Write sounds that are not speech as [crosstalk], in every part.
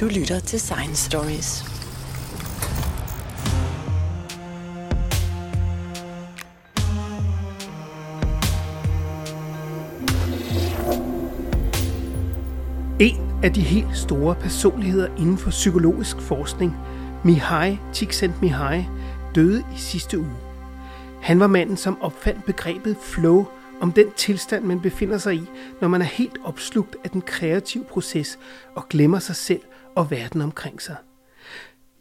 Du lytter til Science Stories. En af de helt store personligheder inden for psykologisk forskning, Mihai Csikszentmihalyi, døde i sidste uge. Han var manden, som opfandt begrebet flow om den tilstand, man befinder sig i, når man er helt opslugt af den kreative proces og glemmer sig selv og verden omkring sig.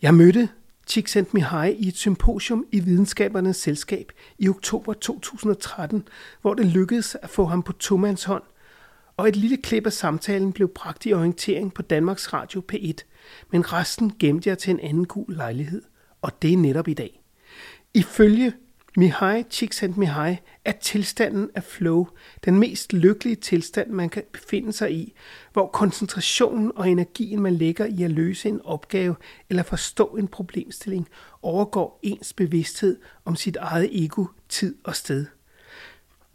Jeg mødte Csikszentmihalyi i et symposium i Videnskabernes Selskab i oktober 2013, hvor det lykkedes at få ham på tomands hånd, og et lille klip af samtalen blev bragt i orientering på Danmarks Radio P1, men resten gemte jeg til en anden gul lejlighed, og det er netop i dag. Ifølge Mihai Csikszentmihalyi er tilstanden af flow den mest lykkelige tilstand, man kan befinde sig i, hvor koncentrationen og energien, man lægger i at løse en opgave eller forstå en problemstilling, overgår ens bevidsthed om sit eget ego, tid og sted.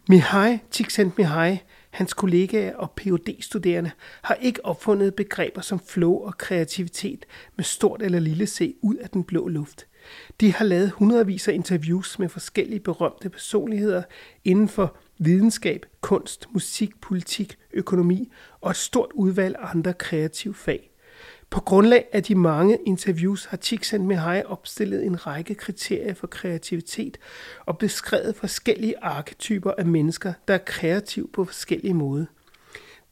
Mihai Csikszentmihalyi, hans kollegaer og phd studerende har ikke opfundet begreber som flow og kreativitet med stort eller lille c ud af den blå luft – de har lavet hundredvis af interviews med forskellige berømte personligheder inden for videnskab, kunst, musik, politik, økonomi og et stort udvalg af andre kreative fag. På grundlag af de mange interviews har Csikszentmihalyi opstillet en række kriterier for kreativitet og beskrevet forskellige arketyper af mennesker, der er kreative på forskellige måder.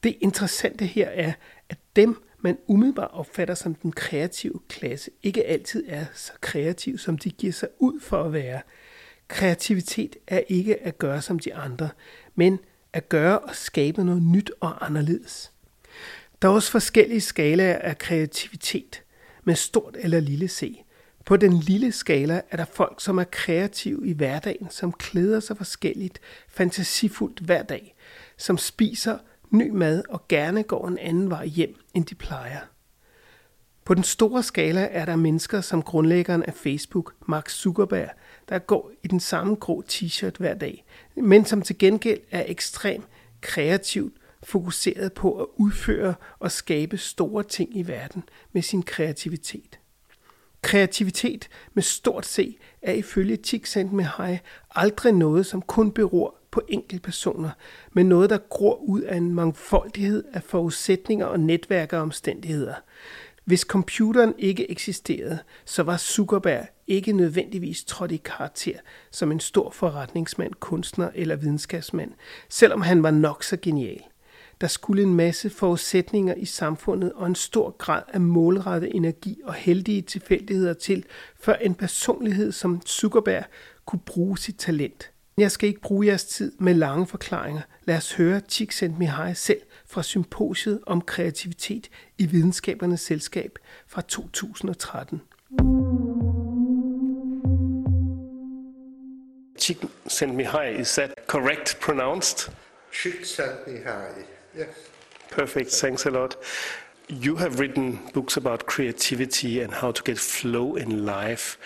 Det interessante her er, at dem, man umiddelbart opfatter som den kreative klasse, ikke altid er så kreativ, som de giver sig ud for at være. Kreativitet er ikke at gøre som de andre, men at gøre og skabe noget nyt og anderledes. Der er også forskellige skalaer af kreativitet, med stort eller lille c. På den lille skala er der folk, som er kreative i hverdagen, som klæder sig forskelligt, fantasifuldt hver dag, som spiser ny mad og gerne går en anden vej hjem, end de plejer. På den store skala er der mennesker som grundlæggeren af Facebook, Mark Zuckerberg, der går i den samme grå t-shirt hver dag, men som til gengæld er ekstremt kreativt fokuseret på at udføre og skabe store ting i verden med sin kreativitet. Kreativitet med stort C er ifølge Csikszentmihalyi aldrig noget, som kun beror på enkeltpersoner, men noget, der gror ud af en mangfoldighed af forudsætninger og netværk og omstændigheder. Hvis computeren ikke eksisterede, så var Zuckerberg ikke nødvendigvis trådt i karakter som en stor forretningsmand, kunstner eller videnskabsmand, selvom han var nok så genial. Der skulle en masse forudsætninger i samfundet og en stor grad af målrettet energi og heldige tilfældigheder til, før en personlighed som Zuckerberg kunne bruge sit talent. Jeg skal ikke bruge jeres tid med lange forklaringer. Lad os høre Csikszentmihalyi selv fra symposiet om kreativitet i Videnskabernes Selskab fra 2013. Csikszentmihalyi, is that correct pronounced? Csikszentmihalyi, yes. Perfect, thanks a lot. You have written books about creativity and how to get flow in life.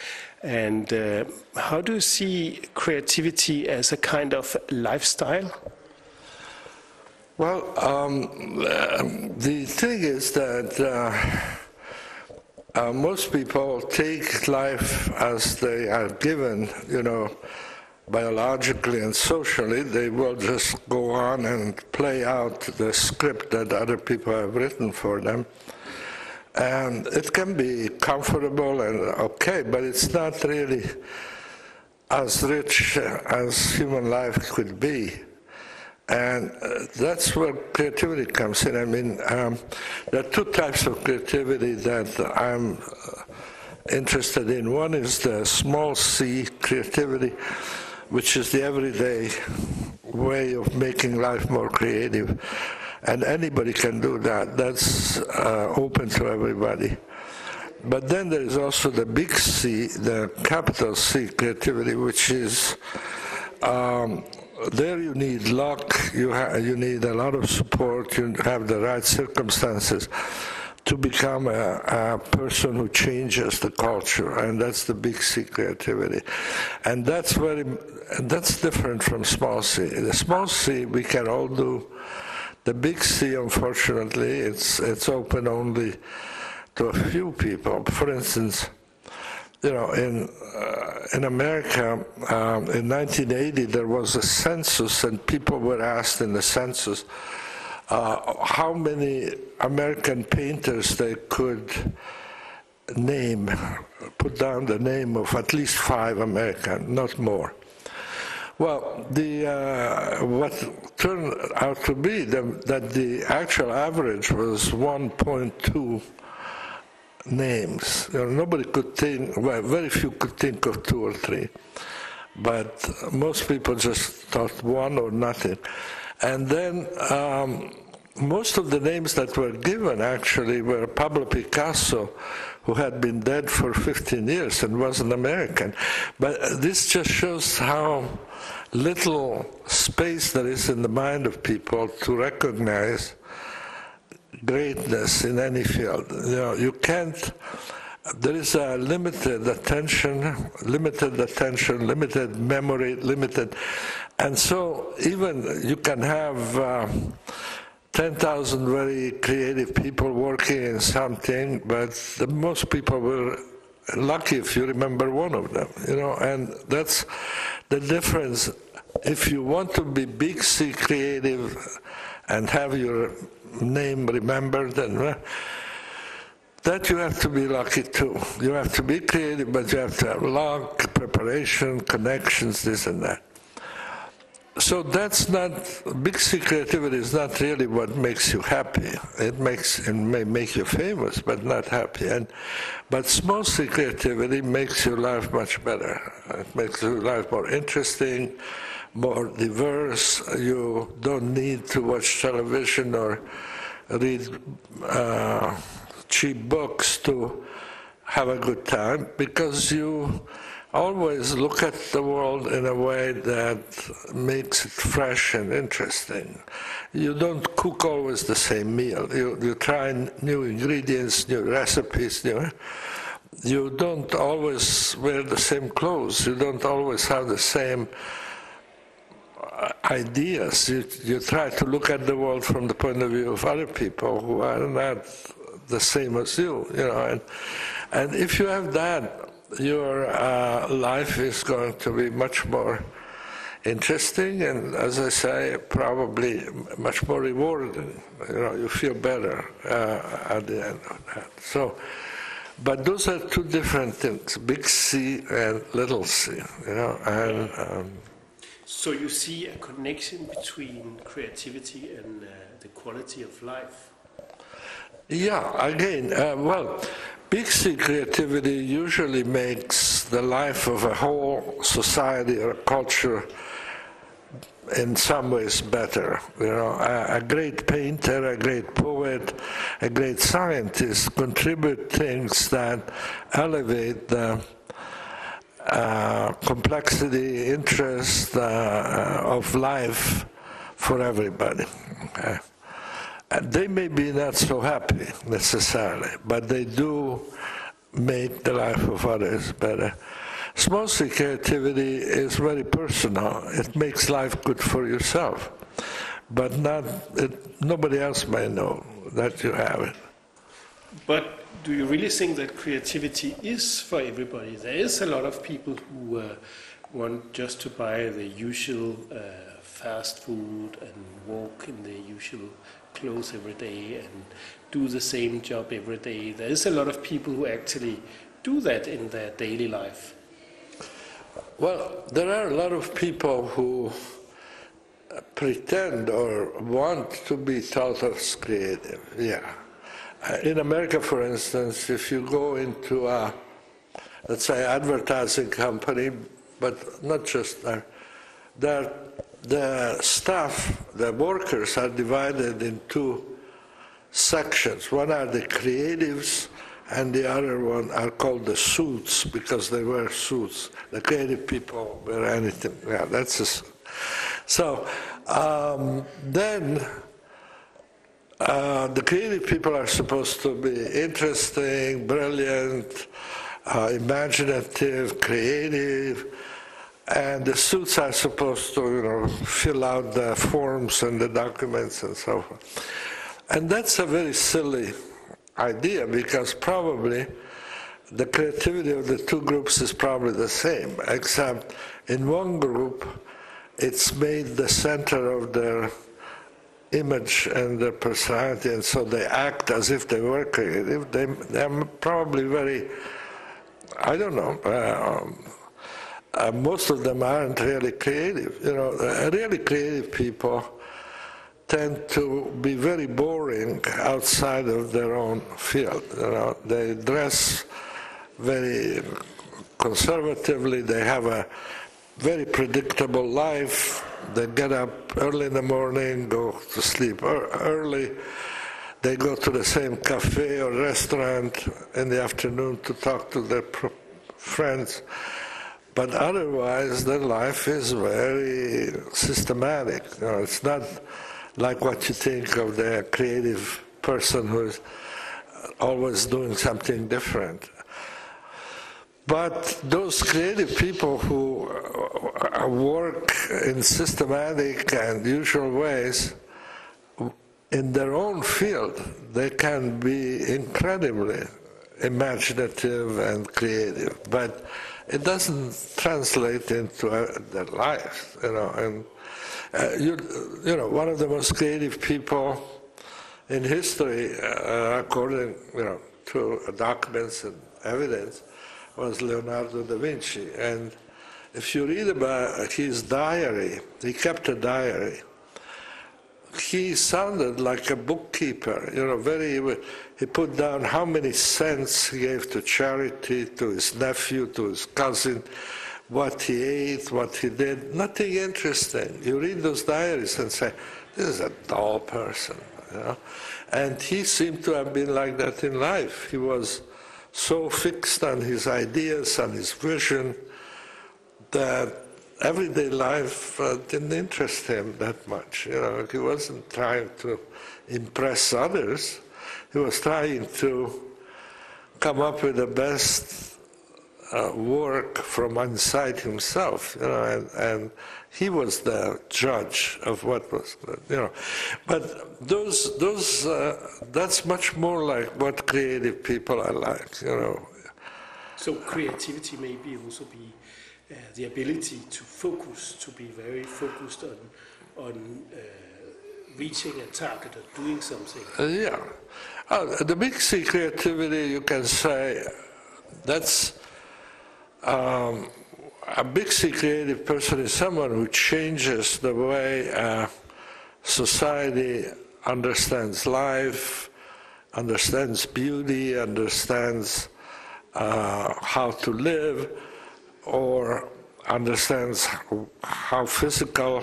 And uh, how do you see creativity as a kind of lifestyle? Well, um, the thing is that uh, uh, most people take life as they are given, you know, biologically and socially. They will just go on and play out the script that other people have written for them. And it can be comfortable and okay, but it's not really as rich as human life could be. And uh, that's where creativity comes in. I mean, um, there are two types of creativity that I'm uh, interested in. One is the small c creativity, which is the everyday way of making life more creative and anybody can do that. That's uh, open to everybody. But then there is also the big C, the capital C creativity, which is um, there you need luck, you, ha- you need a lot of support, you have the right circumstances to become a, a, person who changes the culture, and that's the big C creativity. And that's very, that's different from small c. The small c we can all do the big C, unfortunately, it's it's open only to a few people. For instance, you know, in uh, in America, um, in 1980, there was a census, and people were asked in the census uh, how many American painters they could name, put down the name of at least five American, not more. Well, the uh, what turned out to be the, that the actual average was 1.2 names. You know, nobody could think, well, very few could think of two or three, but most people just thought one or nothing. And then um, most of the names that were given actually were Pablo Picasso, who had been dead for [laughs] 15 years and was an American. But this just shows how little space there is in the mind of people to recognize greatness in any field. You know, you can't. There is a limited attention, limited attention, limited memory, limited, and so even you can have. Uh, 10,000 very creative people working in something, but most people were lucky if you remember one of them, you know, and that's the difference. If you want to be big C creative and have your name remembered, and that you have to be lucky too. You have to be creative, but you have to have luck, preparation, connections, this and that so that's not big creativity is not really what makes you happy. It makes it may make you famous, but not happy. And but small creativity makes your life much better. It makes your life more interesting, more diverse. You don't need to watch television or read uh, cheap books to have a good time because you always look at the world in a way that makes it fresh and interesting. You don't cook always the same meal. You, you try new ingredients, new recipes, new. You don't always wear the same clothes. You don't always have the same uh, ideas. You, you try to look at the world from the point of view of other people who are not the same as you, you know. And, and if you have that, your uh, life is going to be much more interesting and, as I say, probably much more rewarding. You know, you feel better uh, at the end of that. So, but those are two different things: big C and little C. You know, and. Um, so you see a connection between creativity and uh, the quality of life. Yeah. Again, uh, well C creativity usually makes the life of a whole society or a culture in some ways better. You know, a, a, great painter, a great poet, a great scientist contribute things that elevate the uh, complexity, interest uh, of life for everybody. Okay? They may be not so happy necessarily, but they do make the life of others better. Small C creativity is very personal. It makes life good for yourself, but not it, nobody else may know that you have it. But do you really think that creativity is for everybody? There is a lot of people who uh, want just to buy the usual uh, fast food and walk in the usual clothes every day and do the same job every day. There is a lot of people who actually do that in their daily life. Well, there are a lot of people who pretend or want to be thought of as creative, yeah. Uh, in America, for instance, if you go into a, let's say, advertising company, but not just there, there the staff, the workers are divided in two sections. One are the creatives, and the other one are called the suits because they wear suits. The creative people wear anything. Yeah, that's so. Um, then uh, the creative people are supposed to be interesting, brilliant, uh, imaginative, creative and the suits are supposed to, you know, fill out the forms and the documents and so forth. And that's a very silly idea because probably the creativity of the two groups is probably the same, except in one group it's made the center of their image and their personality, and so they act as if they were creative. They, they're probably very, I don't know, uh, uh, most of them aren't really creative. You know, uh, really creative people tend to be very boring outside of their own field. You know, they dress very conservatively. They have a very predictable life. They get up early in the morning, go to sleep early. They go to the same cafe or restaurant in the afternoon to talk to their friends. But otherwise, their life is very systematic. You know, it's not like what you think of the creative person who's always doing something different. But those creative people who uh, work in systematic and usual ways, in their own field, they can be incredibly imaginative and creative. But it doesn't translate into uh, their life, you know. And uh, you, you know, one of the most creative people in history, uh, according you know to documents and evidence, was Leonardo da Vinci. And if you read about his diary, he kept a diary. He sounded like a bookkeeper, you know, very, he put down how many cents he gave to charity, to his nephew, to his cousin, what he ate, what he did, nothing interesting. You read those diaries and say, this is a dull person, you know. And he seemed to have been like that in life. He was so fixed on his ideas and his vision that everyday life uh, didn't interest him that much. You know, he wasn't trying to impress others. He was trying to come up with the best uh, work from inside himself. You know, and, and he was the judge of what was you know. But those, those, uh, that's much more like what creative people are like, you know. So creativity may be also be uh, the ability to focus, to be very focused on, on uh, reaching a target or doing something. Uh, yeah. Uh, the big C creativity, you can say, that's um, a big C creative person is someone who changes the way uh, society understands life, understands beauty, understands uh, how to live, or understands how physical,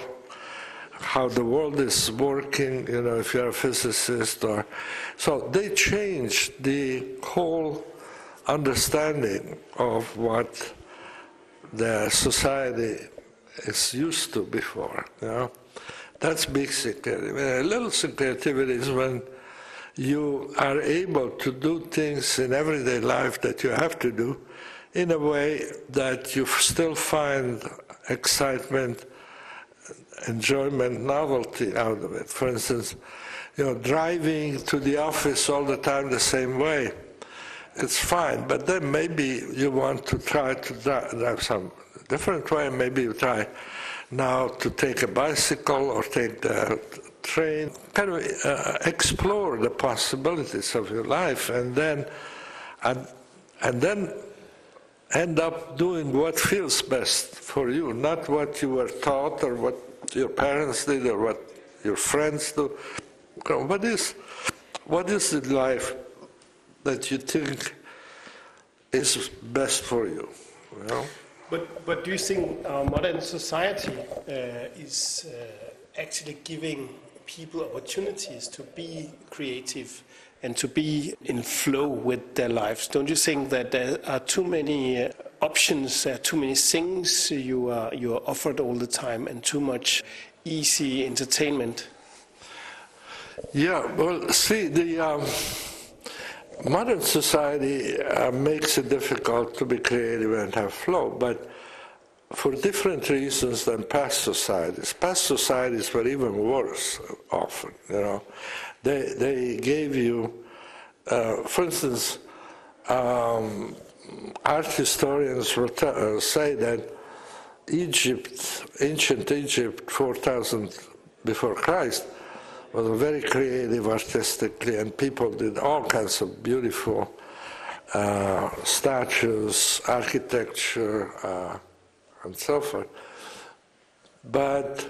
how the world is working, you know, if you're a physicist or. So they change the whole understanding of what the society is used to before. You know? That's big creativity. A uh, little creativity is when you are able to do things in everyday life that you have to do in a way that you still find excitement, enjoyment, novelty out of it. For instance, you know, driving to the office all the time the same way it's fine. But then maybe you want to try to drive some different way. Maybe you try now to take a bicycle or take the train. Kind of uh, explore the possibilities of your life, and then and and then end up doing what feels best for you, not what you were taught or what your parents did or what your friends do. What is what is the life that you think is best for you. you know? But, but do you think our modern society uh, is uh, actually giving people opportunities to be creative and to be in flow with their lives? Don't you think that there are too many uh, options, uh, too many things you are, you are offered all the time, and too much easy entertainment? Yeah, well, see, the. Um modern society uh, makes it difficult to be creative and have flow, but for different reasons than past societies. Past societies were even worse often, you know. They, they gave you uh, for instance, um, art historians uh, say that Egypt, ancient Egypt, 4,000 before Christ, was very creative artistically, and people did all kinds of beautiful uh, statues, architecture, uh, and so forth. But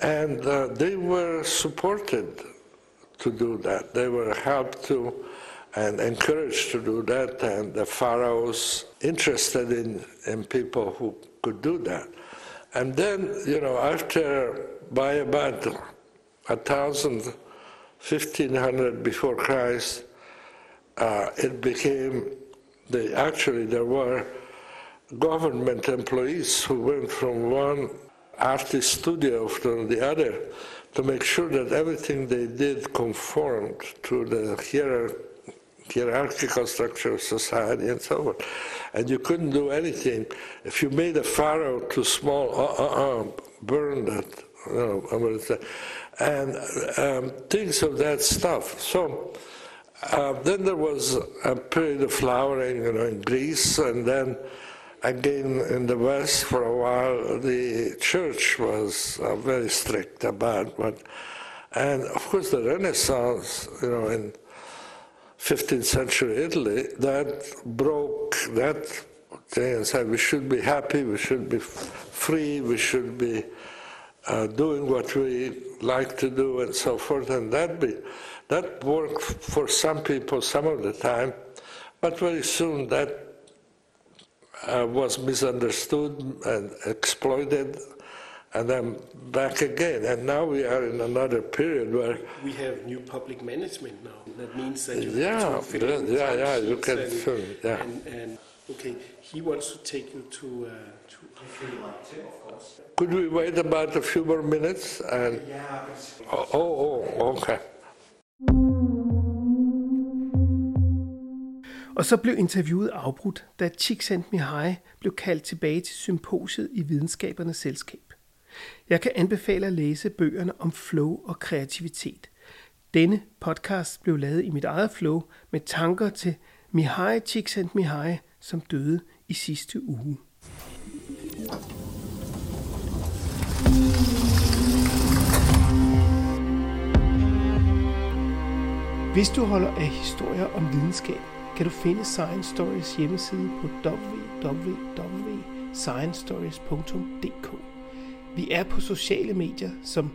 and uh, they were supported to do that. They were helped to and encouraged to do that, and the pharaohs interested in, in people who could do that. And then, you know, after by about a thousand, fifteen hundred before Christ, uh, it became the actually there were government employees who went from one artist studio to the other to make sure that everything they did conformed to the hierarchical structure of society and so on. And you couldn't do anything. If you made a pharaoh too small, uh, uh, uh, burn that. You know, I'm gonna say. and um, things of that stuff. So uh, then there was a period of flowering, you know, in Greece, and then again in the West for a while, the church was uh, very strict about what, and of course the Renaissance, you know, in 15th century Italy, that broke that thing and said we should be happy, we should be free, we should be uh, doing what we like to do and so forth, and that be, that worked for some people some of the time, but very soon that uh, was misunderstood and exploited, and then back again. And now we are in another period where we have new public management now. That means that you yeah, film yeah, yeah, you can and, film, yeah. And, and, okay, he wants to take you to. Uh, to Could we wait about a few more minutes? And yeah. Oh, oh, oh, okay. Og så blev interviewet afbrudt, da Csikszentmihalyi blev kaldt tilbage til symposiet i Videnskabernes Selskab. Jeg kan anbefale at læse bøgerne om flow og kreativitet. Denne podcast blev lavet i mit eget flow med tanker til Mihai Csikszentmihalyi, som døde i sidste uge. Hvis du holder af historier om videnskab, kan du finde Science Stories hjemmeside på www.sciencestories.dk. Vi er på sociale medier som